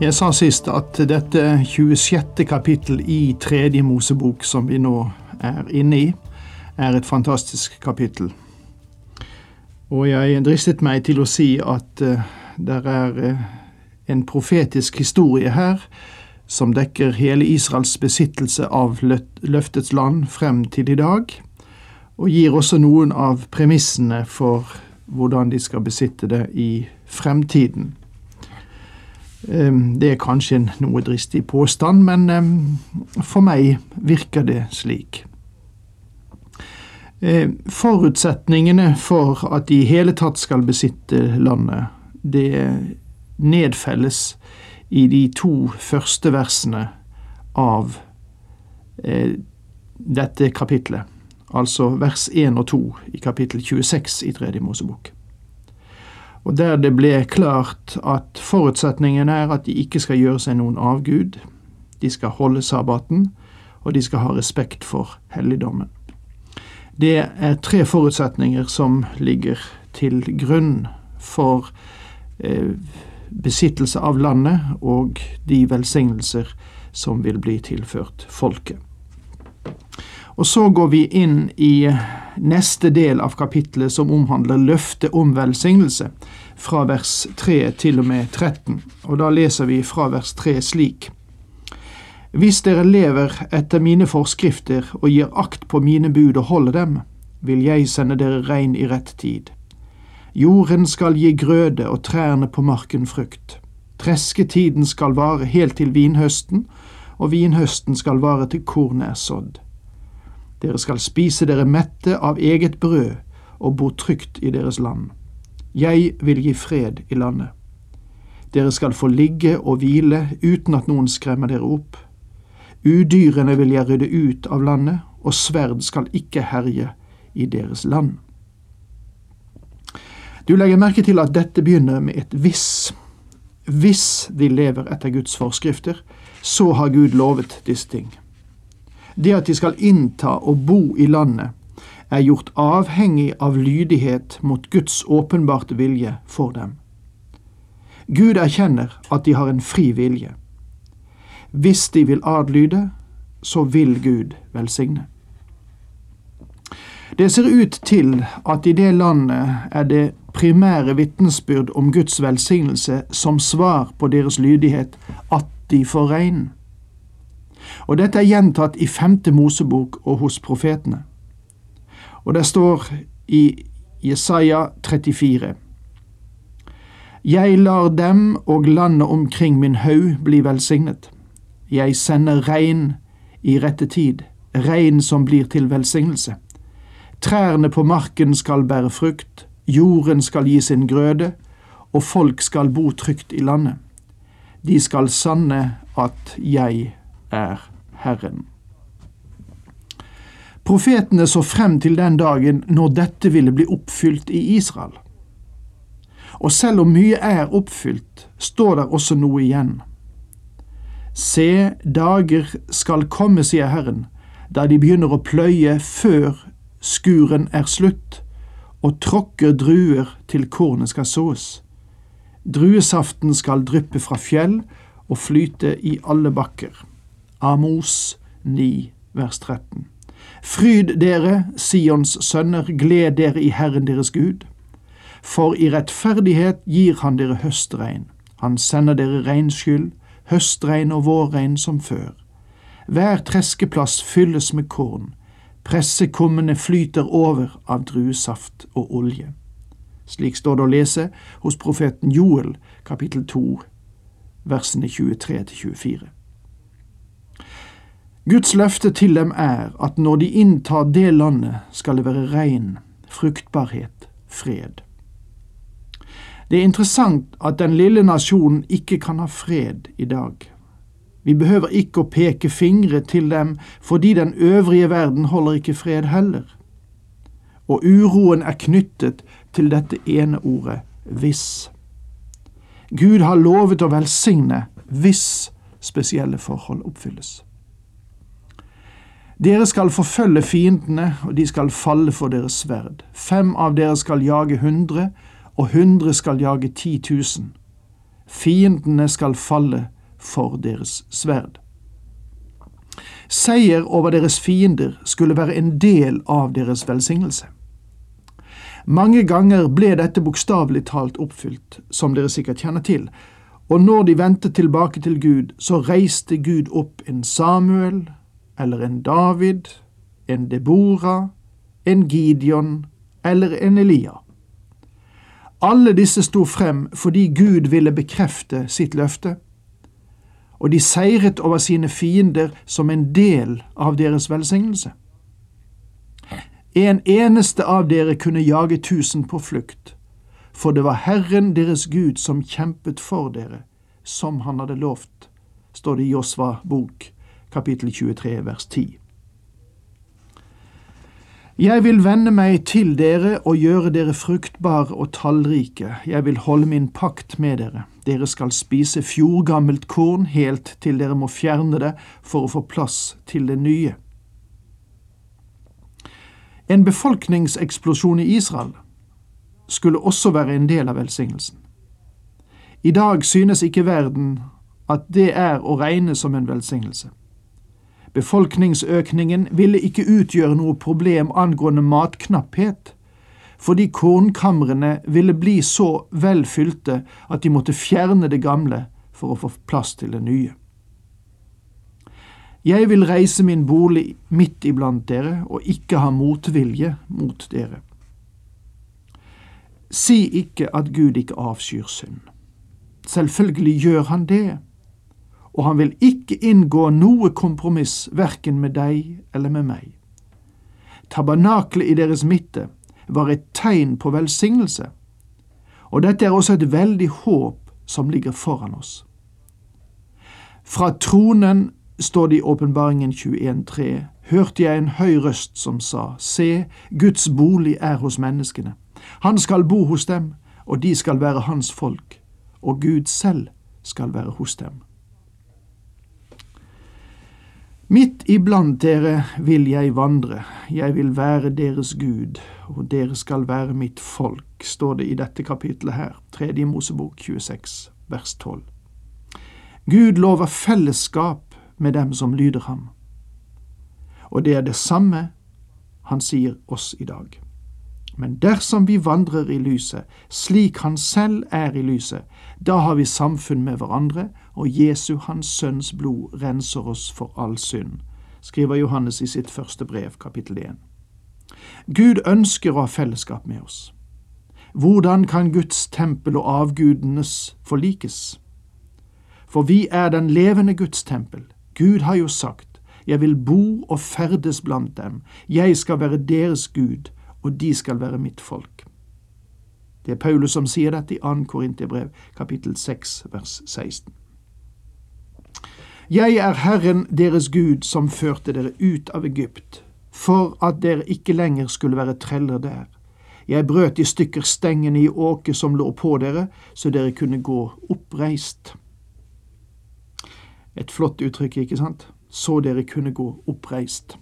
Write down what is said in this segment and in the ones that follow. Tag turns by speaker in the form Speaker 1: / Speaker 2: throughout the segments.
Speaker 1: Jeg sa sist at dette 26. kapittel i Tredje Mosebok, som vi nå er inne i, er et fantastisk kapittel. Og jeg dristet meg til å si at uh, det er uh, en profetisk historie her som dekker hele Israels besittelse av løftets land frem til i dag, og gir også noen av premissene for hvordan de skal besitte det i fremtiden. Ehm, det er kanskje en noe dristig påstand, men ehm, for meg virker det slik. Ehm, forutsetningene for at de i hele tatt skal besitte landet, det nedfelles i de to første versene av eh, dette kapitlet, altså vers 1 og 2 i kapittel 26 i Tredje Mosebok og der det ble klart at forutsetningen er at de ikke skal gjøre seg noen avgud, de skal holde sabbaten, og de skal ha respekt for helligdommen. Det er tre forutsetninger som ligger til grunn for eh, besittelse av landet og de velsignelser som vil bli tilført folket. Og så går vi inn i neste del av kapittelet som omhandler løftet om velsignelse, fra vers 3 til og med 13. Og da leser vi fra vers 3 slik. Hvis dere lever etter mine forskrifter og gir akt på mine bud og holder dem, vil jeg sende dere regn i rett tid. Jorden skal gi grøde og trærne på marken frukt. Tresketiden skal vare helt til vinhøsten, og vinhøsten skal vare til kornet er sådd. Dere skal spise dere mette av eget brød og bo trygt i deres land. Jeg vil gi fred i landet. Dere skal få ligge og hvile uten at noen skremmer dere opp. Udyrene vil jeg rydde ut av landet, og sverd skal ikke herje i deres land. Du legger merke til at dette begynner med et hvis. Hvis de lever etter Guds forskrifter, så har Gud lovet disse ting. Det at de skal innta og bo i landet, er gjort avhengig av lydighet mot Guds åpenbarte vilje for dem. Gud erkjenner at de har en fri vilje. Hvis de vil adlyde, så vil Gud velsigne. Det ser ut til at i det landet er det primære vitnesbyrd om Guds velsignelse som svar på deres lydighet at de får regn. Og dette er gjentatt i femte Mosebok og hos profetene. Og det står i Jesaja 34. Jeg lar dem og landet omkring min haug bli velsignet. Jeg sender regn i rette tid, regn som blir til velsignelse. Trærne på marken skal bære frukt, jorden skal gi sin grøde, og folk skal bo trygt i landet. De skal sanne at jeg er Herren. Profetene så frem til den dagen når dette ville bli oppfylt i Israel. Og selv om mye er oppfylt, står der også noe igjen. Se, dager skal komme, sier Herren, da de begynner å pløye før skuren er slutt, og tråkker druer til kornet skal sås. Druesaften skal dryppe fra fjell og flyte i alle bakker. Amos 9, vers 13. Fryd dere, Sions sønner, gled dere i Herren deres Gud. For i rettferdighet gir han dere høstregn. Han sender dere regnskyld, høstregn og vårregn som før. Hver treskeplass fylles med korn, pressekummene flyter over av druesaft og olje. Slik står det å lese hos profeten Joel, kapittel 2, versene 23 til 24. Guds løfte til dem er at når de inntar det landet, skal det være regn, fruktbarhet, fred. Det er interessant at den lille nasjonen ikke kan ha fred i dag. Vi behøver ikke å peke fingre til dem, fordi den øvrige verden holder ikke fred heller. Og uroen er knyttet til dette ene ordet hvis. Gud har lovet å velsigne hvis spesielle forhold oppfylles. Dere skal forfølge fiendene, og de skal falle for deres sverd. Fem av dere skal jage hundre, og hundre skal jage ti tusen. Fiendene skal falle for deres sverd. Seier over deres fiender skulle være en del av deres velsignelse. Mange ganger ble dette bokstavelig talt oppfylt, som dere sikkert kjenner til, og når de vendte tilbake til Gud, så reiste Gud opp en Samuel, eller en David, en Deborah, en Gideon eller en Elia. Alle disse sto frem fordi Gud ville bekrefte sitt løfte, og de seiret over sine fiender som en del av deres velsignelse. En eneste av dere kunne jage tusen på flukt, for det var Herren deres Gud som kjempet for dere, som han hadde lovt, står det i Josva bok, kapittel 23, vers 10. Jeg vil vende meg til dere og gjøre dere fruktbare og tallrike. Jeg vil holde min pakt med dere. Dere skal spise fjordgammelt korn helt til dere må fjerne det for å få plass til det nye. En befolkningseksplosjon i Israel skulle også være en del av velsignelsen. I dag synes ikke verden at det er å regne som en velsignelse. Befolkningsøkningen ville ikke utgjøre noe problem angående matknapphet, fordi kornkamrene ville bli så velfylte at de måtte fjerne det gamle for å få plass til det nye. Jeg vil reise min bolig midt iblant dere og ikke ha motvilje mot dere. Si ikke at Gud ikke avskyr synd. Selvfølgelig gjør han det og han vil ikke inngå noe kompromiss verken med deg eller med meg. Tabernaklet i deres midte var et tegn på velsignelse, og dette er også et veldig håp som ligger foran oss. Fra tronen står det i Åpenbaringen 21.3, hørte jeg en høy røst som sa, Se, Guds bolig er hos menneskene. Han skal bo hos dem, og de skal være hans folk, og Gud selv skal være hos dem. Midt iblant dere vil jeg vandre, jeg vil være deres Gud, og dere skal være mitt folk, står det i dette kapitlet her, tredje Mosebok 26, vers 12. Gud lover fellesskap med dem som lyder ham, og det er det samme han sier oss i dag. Men dersom vi vandrer i lyset, slik Han selv er i lyset, da har vi samfunn med hverandre, og Jesu, Hans Sønns blod, renser oss for all synd, skriver Johannes i sitt første brev, kapittel 1. Gud ønsker å ha fellesskap med oss. Hvordan kan Guds tempel og avgudenes forlikes? For vi er den levende Guds tempel. Gud har jo sagt, Jeg vil bo og ferdes blant dem, jeg skal være deres Gud, og de skal være mitt folk. Det er Paulus som sier dette i 2. Korinterbrev, kapittel 6, vers 16. Jeg er Herren deres Gud som førte dere ut av Egypt, for at dere ikke lenger skulle være treller der. Jeg brøt i stykker stengene i åket som lå på dere, så dere kunne gå oppreist. Et flott uttrykk, ikke sant? Så dere kunne gå oppreist.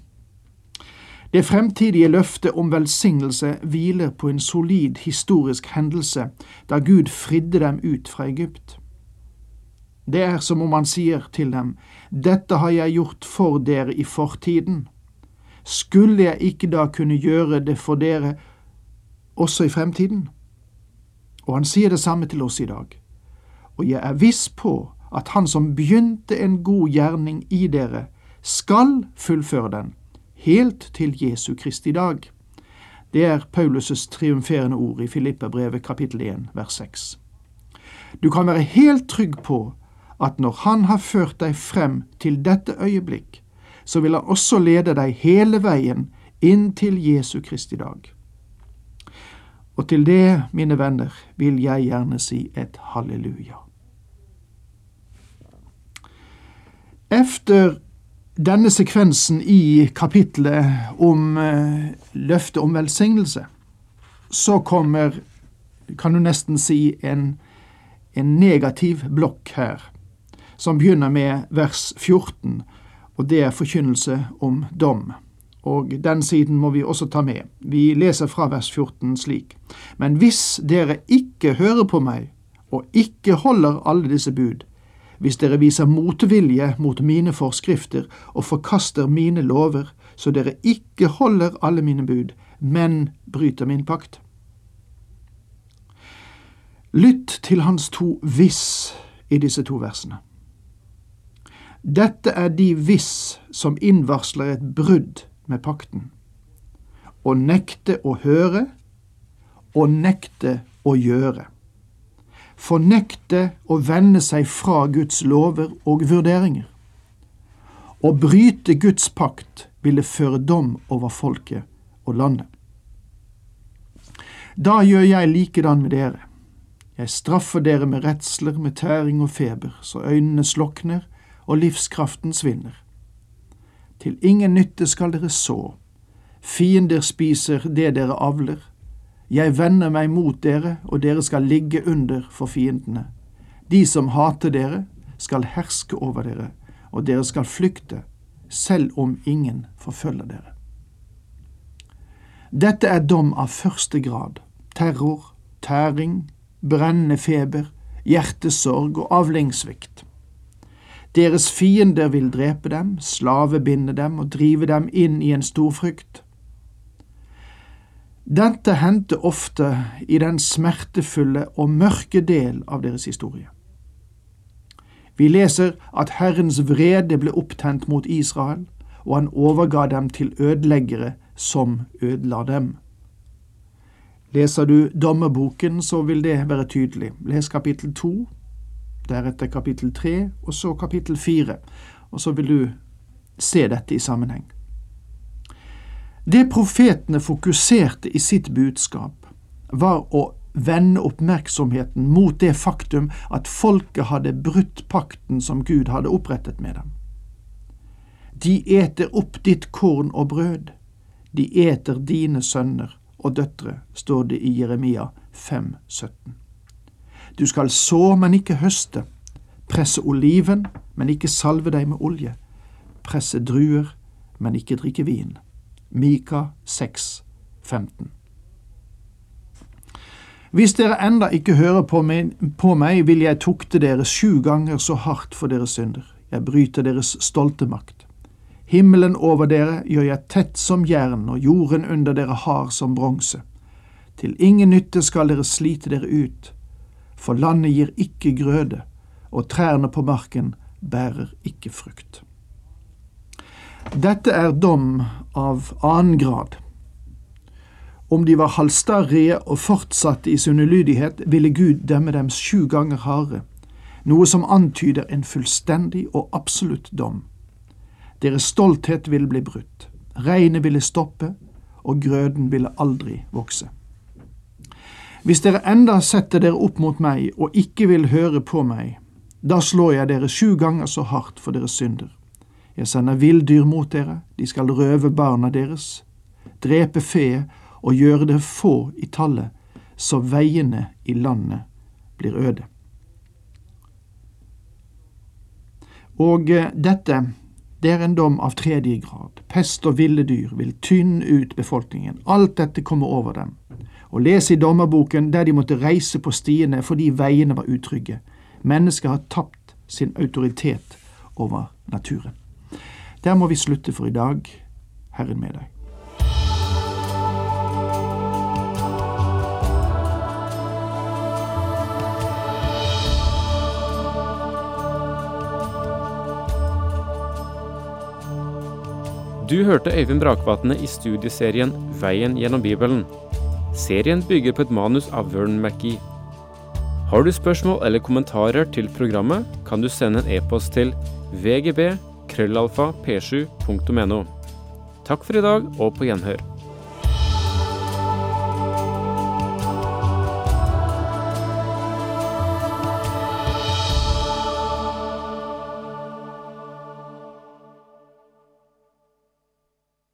Speaker 1: Det fremtidige løftet om velsignelse hviler på en solid historisk hendelse da Gud fridde dem ut fra Egypt. Det er som om han sier til dem, Dette har jeg gjort for dere i fortiden. Skulle jeg ikke da kunne gjøre det for dere også i fremtiden? Og han sier det samme til oss i dag. Og jeg er viss på at han som begynte en god gjerning i dere, skal fullføre den helt til Jesu Kristi dag. Det er Paulus' triumferende ord i Filippabrevet kapittel 1 vers 6. Du kan være helt trygg på at når Han har ført deg frem til dette øyeblikk, så vil Han også lede deg hele veien inn til Jesu Kristi dag. Og til det, mine venner, vil jeg gjerne si et halleluja. Efter denne sekvensen i kapitlet om eh, løftet om velsignelse, så kommer, kan du nesten si, en, en negativ blokk her, som begynner med vers 14, og det er forkynnelse om dom. Og den siden må vi også ta med. Vi leser fra vers 14 slik. Men hvis dere ikke hører på meg, og ikke holder alle disse bud, hvis dere viser motvilje mot mine forskrifter og forkaster mine lover, så dere ikke holder alle mine bud, men bryter min pakt. Lytt til hans to hvis i disse to versene. Dette er de hvis som innvarsler et brudd med pakten. Å nekte å høre og nekte å gjøre fornekte å vende seg fra Guds lover og vurderinger. Å bryte Guds pakt ville føre dom over folket og landet. Da gjør jeg likedan med dere. Jeg straffer dere med redsler, med tæring og feber, så øynene slokner og livskraften svinner. Til ingen nytte skal dere så. Fiender spiser det dere avler. Jeg vender meg mot dere, og dere skal ligge under for fiendene. De som hater dere, skal herske over dere, og dere skal flykte, selv om ingen forfølger dere. Dette er dom av første grad. Terror, tæring, brennende feber, hjertesorg og avlingssvikt. Deres fiender vil drepe dem, slavebinde dem og drive dem inn i en stor frykt. Dette hendte ofte i den smertefulle og mørke del av deres historie. Vi leser at Herrens vrede ble opptent mot Israel, og han overga dem til ødeleggere som ødela dem. Leser du dommerboken, så vil det være tydelig. Les kapittel to, deretter kapittel tre, og så kapittel fire, og så vil du se dette i sammenheng. Det profetene fokuserte i sitt budskap, var å vende oppmerksomheten mot det faktum at folket hadde brutt pakten som Gud hadde opprettet med dem. De eter opp ditt korn og brød, de eter dine sønner og døtre, står det i Jeremia 5, 17. Du skal så, men ikke høste, presse oliven, men ikke salve deg med olje, presse druer, men ikke drikke vin. Mika 6, 15. Hvis dere enda ikke hører på meg, på meg, vil jeg tukte dere sju ganger så hardt for deres synder. Jeg bryter deres stolte makt. Himmelen over dere gjør jeg tett som jern, og jorden under dere hard som bronse. Til ingen nytte skal dere slite dere ut, for landet gir ikke grøde, og trærne på marken bærer ikke frukt. Dette er dom av annen grad. Om de var halvstarrige og fortsatte i sin ulydighet, ville Gud dømme dem sju ganger hardere, noe som antyder en fullstendig og absolutt dom. Deres stolthet ville bli brutt, regnet ville stoppe, og grøden ville aldri vokse. Hvis dere enda setter dere opp mot meg og ikke vil høre på meg, da slår jeg dere sju ganger så hardt for deres synder. Jeg sender villdyr mot dere, de skal røve barna deres, drepe fe og gjøre det få i tallet, så veiene i landet blir øde. Og eh, dette, det er en dom av tredje grad. Pest og ville dyr vil tynne ut befolkningen. Alt dette kommer over dem. Og lese i dommerboken der de måtte reise på stiene fordi veiene var utrygge. Mennesket har tapt sin autoritet over naturen. Der må vi slutte for i dag. Herren med deg.
Speaker 2: Du hørte Øyvind Brakvatne i studieserien Veien gjennom Bibelen. Serien bygger på et manus av Vern McGee. Har du spørsmål eller kommentarer til programmet, kan du sende en e-post til vgb krøllalfa p7.no. Takk for i dag, og på gjenhør.